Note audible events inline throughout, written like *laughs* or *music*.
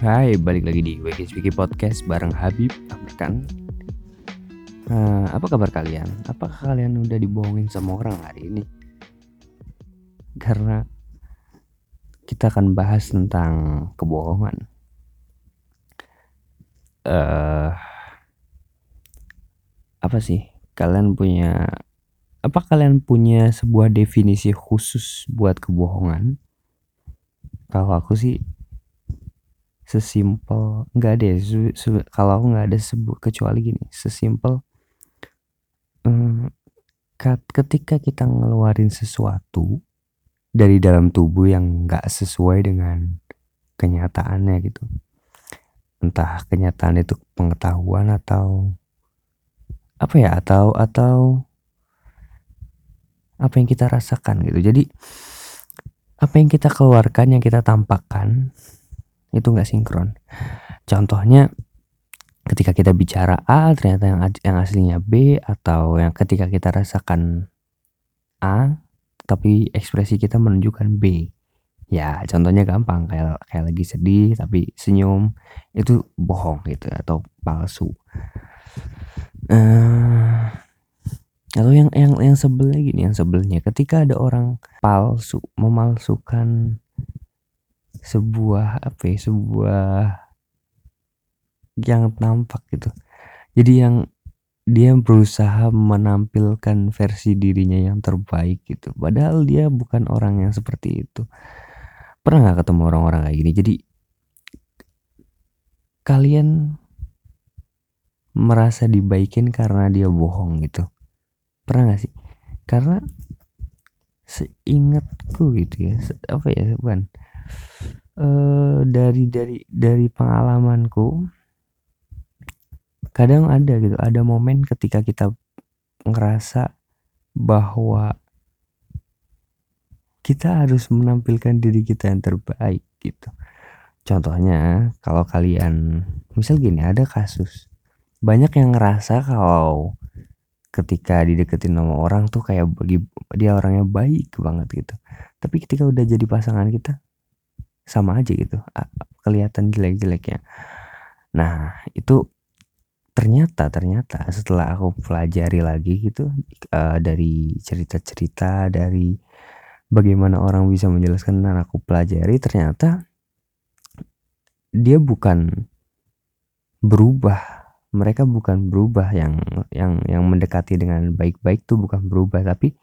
Hai, balik lagi di Wiki Wiki Podcast bareng Habib Amrkan. Uh, apa kabar kalian? Apakah kalian udah dibohongin sama orang hari ini? Karena kita akan bahas tentang kebohongan. Uh, apa sih? Kalian punya apa kalian punya sebuah definisi khusus buat kebohongan? Kalau aku sih sesimpel nggak ada su, su, kalau nggak ada sebut kecuali gini sesimpel um, ketika kita ngeluarin sesuatu dari dalam tubuh yang nggak sesuai dengan kenyataannya gitu. Entah kenyataan itu pengetahuan atau apa ya atau atau apa yang kita rasakan gitu. Jadi apa yang kita keluarkan yang kita tampakkan itu nggak sinkron. Contohnya ketika kita bicara A ternyata yang yang aslinya B atau yang ketika kita rasakan A tapi ekspresi kita menunjukkan B. Ya contohnya gampang kayak kayak lagi sedih tapi senyum itu bohong gitu atau palsu. Uh, atau yang yang yang sebelnya gini yang sebelnya. Ketika ada orang palsu memalsukan sebuah apa ya sebuah yang nampak gitu. Jadi yang dia berusaha menampilkan versi dirinya yang terbaik gitu. Padahal dia bukan orang yang seperti itu. Pernah nggak ketemu orang-orang kayak gini? Jadi kalian merasa dibaikin karena dia bohong gitu? Pernah nggak sih? Karena seingatku gitu ya apa ya bukan uh, dari dari dari pengalamanku kadang ada gitu ada momen ketika kita ngerasa bahwa kita harus menampilkan diri kita yang terbaik gitu. Contohnya kalau kalian misal gini ada kasus. Banyak yang ngerasa kalau ketika dideketin sama orang tuh kayak bagi dia orangnya baik banget gitu. Tapi ketika udah jadi pasangan kita sama aja gitu kelihatan jelek-jeleknya. Nah itu ternyata ternyata setelah aku pelajari lagi gitu uh, dari cerita-cerita dari bagaimana orang bisa menjelaskan dan aku pelajari ternyata dia bukan berubah. Mereka bukan berubah yang yang yang mendekati dengan baik-baik tuh bukan berubah tapi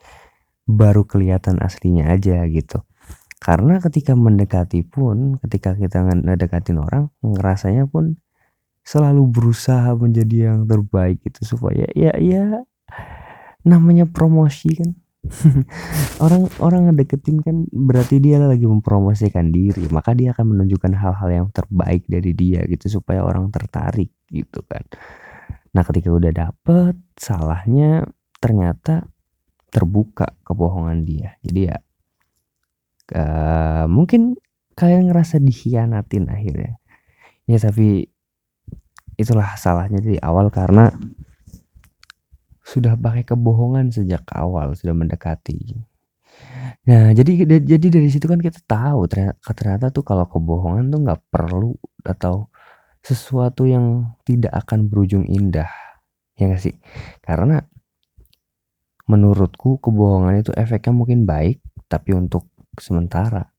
baru kelihatan aslinya aja gitu karena ketika mendekati pun ketika kita ngedekatin orang ngerasanya pun selalu berusaha menjadi yang terbaik gitu supaya ya ya namanya promosi kan. *laughs* Orang orang ngedeketin kan berarti dia lagi mempromosikan diri maka dia akan menunjukkan hal-hal yang terbaik dari dia gitu supaya orang tertarik gitu kan. Nah ketika udah dapet salahnya ternyata terbuka kebohongan dia. Jadi ya uh, mungkin kalian ngerasa dikhianatin akhirnya. Ya tapi itulah salahnya dari awal karena sudah pakai kebohongan sejak awal sudah mendekati. Nah jadi jadi dari situ kan kita tahu ternyata, ternyata tuh kalau kebohongan tuh nggak perlu atau sesuatu yang tidak akan berujung indah ya gak sih? Karena menurutku kebohongan itu efeknya mungkin baik tapi untuk sementara.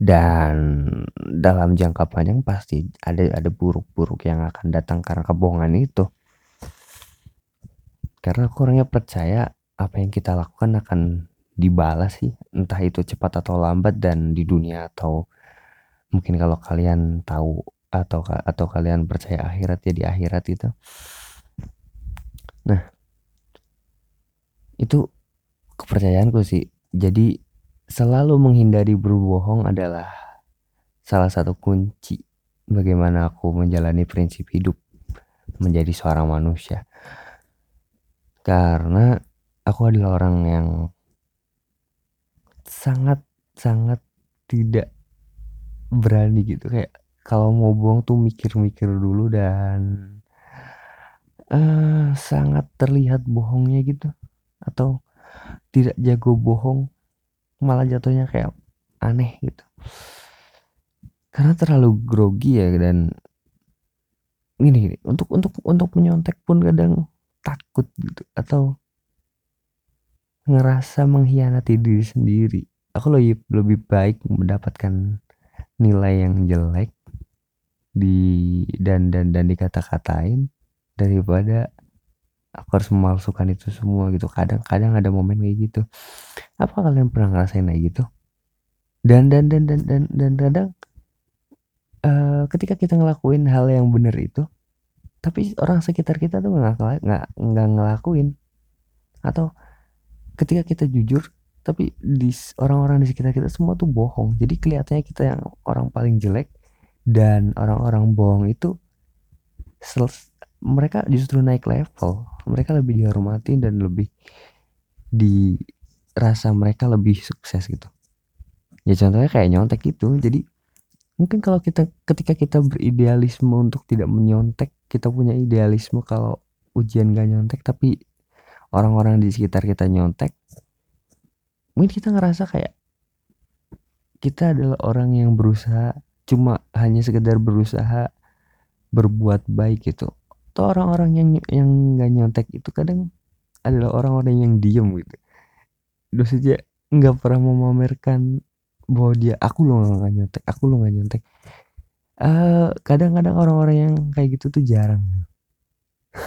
Dan dalam jangka panjang pasti ada ada buruk-buruk yang akan datang karena kebohongan itu. Karena aku orangnya percaya apa yang kita lakukan akan dibalas sih. Entah itu cepat atau lambat dan di dunia atau mungkin kalau kalian tahu atau atau kalian percaya akhirat ya akhirat itu. Nah itu kepercayaanku sih. Jadi Selalu menghindari berbohong adalah salah satu kunci bagaimana aku menjalani prinsip hidup menjadi seorang manusia. Karena aku adalah orang yang sangat sangat tidak berani gitu. Kayak kalau mau bohong tuh mikir-mikir dulu dan uh, sangat terlihat bohongnya gitu. Atau tidak jago bohong malah jatuhnya kayak aneh gitu. Karena terlalu grogi ya dan gini, gini untuk untuk untuk menyontek pun kadang takut gitu atau ngerasa mengkhianati diri sendiri. Aku lebih lebih baik mendapatkan nilai yang jelek di dan dan dan dikata-katain daripada aku harus memalsukan itu semua gitu. Kadang-kadang ada momen kayak gitu. Apa kalian pernah ngerasain kayak gitu? Dan dan dan dan dan dan kadang uh, ketika kita ngelakuin hal yang benar itu tapi orang sekitar kita tuh nggak nggak nggak ngelakuin. Atau ketika kita jujur tapi di orang-orang di sekitar kita semua tuh bohong. Jadi kelihatannya kita yang orang paling jelek dan orang-orang bohong itu mereka justru naik level mereka lebih dihormati dan lebih dirasa mereka lebih sukses gitu. Ya contohnya kayak nyontek itu jadi mungkin kalau kita ketika kita beridealisme untuk tidak menyontek kita punya idealisme kalau ujian gak nyontek tapi orang-orang di sekitar kita nyontek mungkin kita ngerasa kayak kita adalah orang yang berusaha cuma hanya sekedar berusaha berbuat baik gitu atau orang-orang yang yang nggak nyontek itu kadang adalah orang-orang yang diem gitu. Saja nggak pernah memamerkan bahwa dia aku lo nggak nyontek aku lo nggak nyontek. Uh, kadang-kadang orang-orang yang kayak gitu tuh jarang. *laughs*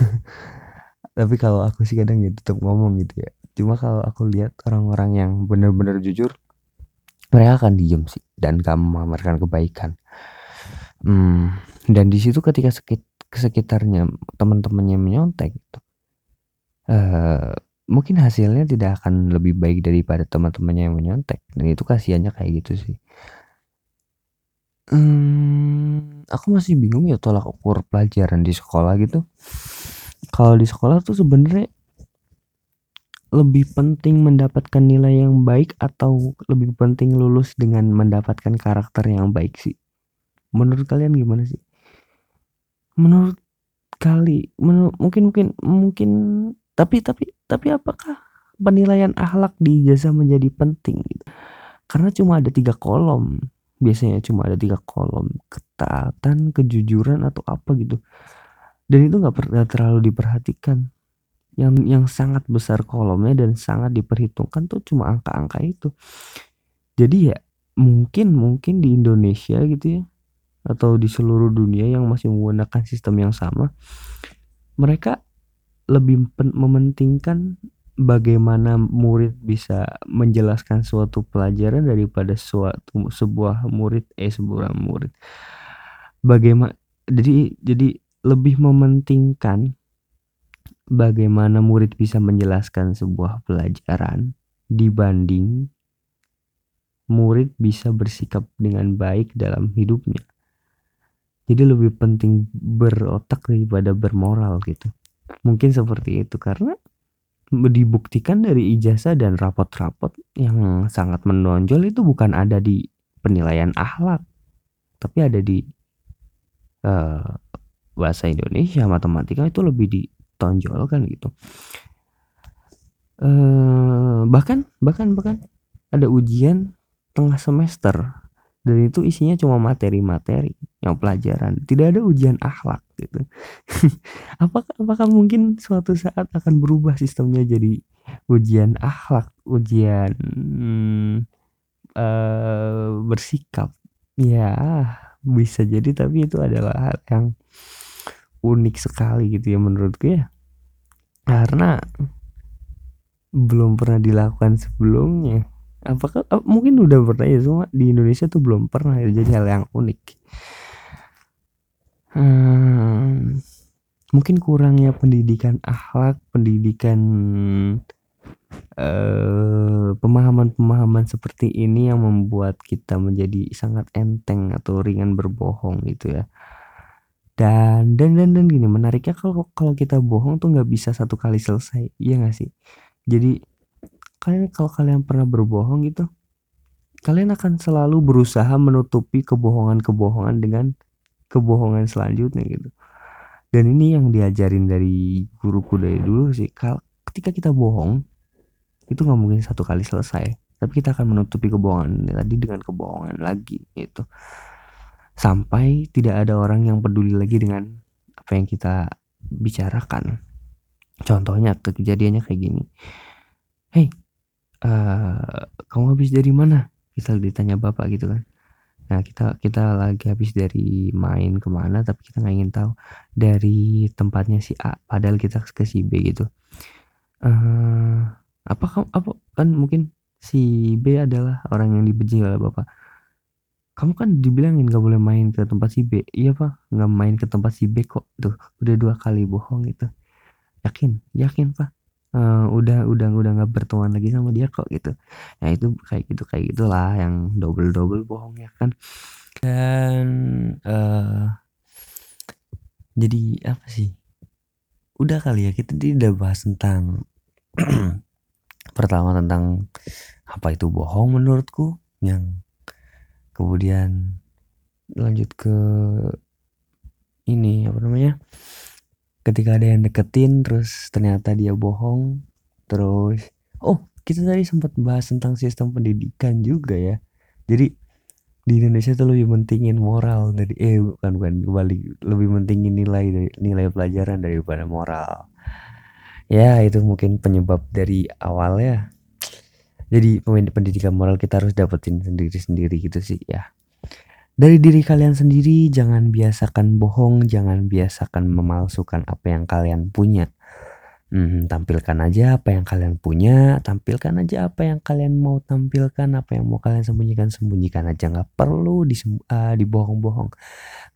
Tapi kalau aku sih kadang ya tetap ngomong gitu ya. Cuma kalau aku lihat orang-orang yang benar-benar jujur mereka akan diem sih dan gak memamerkan kebaikan. Hmm, dan di situ ketika sekit sekitarnya teman-temannya menyontek gitu. Uh, mungkin hasilnya tidak akan lebih baik daripada teman-temannya yang menyontek. Dan itu kasihannya kayak gitu sih. Hmm, aku masih bingung ya tolak ukur pelajaran di sekolah gitu. Kalau di sekolah tuh sebenarnya lebih penting mendapatkan nilai yang baik atau lebih penting lulus dengan mendapatkan karakter yang baik sih? Menurut kalian gimana sih menurut kali menurut mungkin mungkin mungkin tapi tapi tapi apakah penilaian akhlak di jasa menjadi penting gitu? karena cuma ada tiga kolom. Biasanya cuma ada tiga kolom. Ketaatan kejujuran atau apa gitu. Dan itu nggak terlalu diperhatikan. Yang yang sangat besar kolomnya dan sangat diperhitungkan tuh cuma angka-angka itu. Jadi ya mungkin mungkin di Indonesia gitu ya atau di seluruh dunia yang masih menggunakan sistem yang sama mereka lebih mementingkan bagaimana murid bisa menjelaskan suatu pelajaran daripada suatu sebuah murid eh sebuah murid. Bagaimana jadi jadi lebih mementingkan bagaimana murid bisa menjelaskan sebuah pelajaran dibanding murid bisa bersikap dengan baik dalam hidupnya jadi lebih penting berotak daripada bermoral gitu. Mungkin seperti itu karena dibuktikan dari ijazah dan rapot-rapot yang sangat menonjol itu bukan ada di penilaian akhlak tapi ada di uh, bahasa Indonesia matematika itu lebih ditonjolkan gitu. Uh, bahkan bahkan bahkan ada ujian tengah semester dan itu isinya cuma materi-materi yang pelajaran. Tidak ada ujian akhlak gitu. *laughs* Apakah apakah mungkin suatu saat akan berubah sistemnya jadi ujian akhlak ujian hmm, uh, bersikap? Ya bisa jadi tapi itu adalah hal yang unik sekali gitu ya menurutku ya. Karena belum pernah dilakukan sebelumnya apakah mungkin udah pernah ya semua di Indonesia tuh belum pernah ya, jadi hal yang unik. Hmm, mungkin kurangnya pendidikan akhlak pendidikan pemahaman pemahaman-pemahaman seperti ini yang membuat kita menjadi sangat enteng atau ringan berbohong gitu ya. Dan dan dan dan gini menariknya kalau kalau kita bohong tuh nggak bisa satu kali selesai iya gak sih? Jadi kalian kalau kalian pernah berbohong gitu kalian akan selalu berusaha menutupi kebohongan-kebohongan dengan kebohongan selanjutnya gitu. Dan ini yang diajarin dari guruku dari dulu sih. Kalau ketika kita bohong itu nggak mungkin satu kali selesai. Tapi kita akan menutupi kebohongan tadi dengan kebohongan lagi gitu. Sampai tidak ada orang yang peduli lagi dengan apa yang kita bicarakan. Contohnya kejadiannya kayak gini. Hei uh, kamu habis dari mana? Kita ditanya bapak gitu kan. Nah kita kita lagi habis dari main ke mana tapi kita nggak ingin tahu dari tempatnya si A padahal kita ke si B gitu. Uh, apa kamu apa kan mungkin si B adalah orang yang dibenci oleh bapak. Kamu kan dibilangin gak boleh main ke tempat si B. Iya pak nggak main ke tempat si B kok. Tuh udah dua kali bohong itu yakin yakin pak uh, udah udah udah nggak berteman lagi sama dia kok gitu. Ya itu kayak gitu kayak gitulah yang double double bohong ya kan? Dan uh, jadi apa sih? Udah kali ya kita tidak bahas tentang *clears throat* pertama tentang apa itu bohong menurutku yang kemudian lanjut ke ini apa namanya ketika ada yang deketin terus ternyata dia bohong terus oh kita tadi sempat bahas tentang sistem pendidikan juga ya. Jadi di Indonesia tuh lebih mentingin moral dari eh bukan bukan kembali lebih mentingin nilai nilai pelajaran daripada moral. Ya itu mungkin penyebab dari awal ya jadi pendidikan moral kita harus dapetin sendiri-sendiri gitu sih ya dari diri kalian sendiri jangan biasakan bohong jangan biasakan memalsukan apa yang kalian punya. Hmm, tampilkan aja apa yang kalian punya tampilkan aja apa yang kalian mau tampilkan apa yang mau kalian sembunyikan sembunyikan aja. Nggak perlu uh, dibohong-bohong.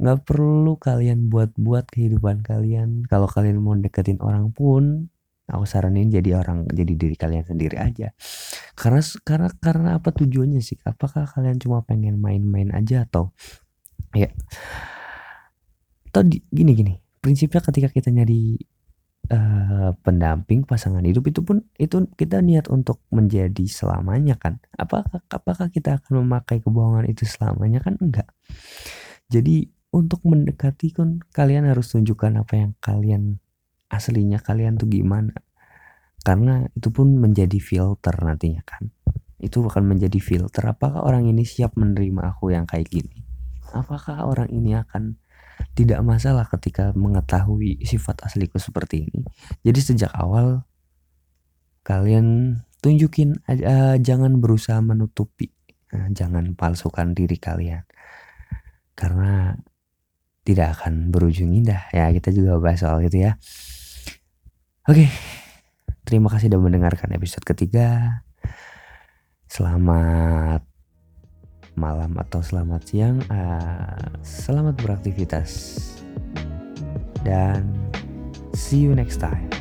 Nggak perlu kalian buat-buat kehidupan kalian. Kalau kalian mau deketin orang pun aku saranin jadi orang jadi diri kalian sendiri aja. Karena karena karena apa tujuannya sih? Apakah kalian cuma pengen main-main aja atau ya atau gini gini. Prinsipnya ketika kita nyari uh, pendamping pasangan hidup itu pun itu kita niat untuk menjadi selamanya kan? Apakah apakah kita akan memakai kebohongan itu selamanya kan? Enggak. Jadi untuk mendekati kan kalian harus tunjukkan apa yang kalian aslinya kalian tuh gimana? Karena itu pun menjadi filter nantinya kan. Itu akan menjadi filter apakah orang ini siap menerima aku yang kayak gini? Apakah orang ini akan tidak masalah ketika mengetahui sifat asliku seperti ini? Jadi sejak awal kalian tunjukin uh, jangan berusaha menutupi uh, jangan palsukan diri kalian. Karena tidak akan berujung indah. Ya kita juga bahas soal itu ya Oke, terima kasih sudah mendengarkan episode ketiga. Selamat malam atau selamat siang. Uh, selamat beraktivitas dan see you next time.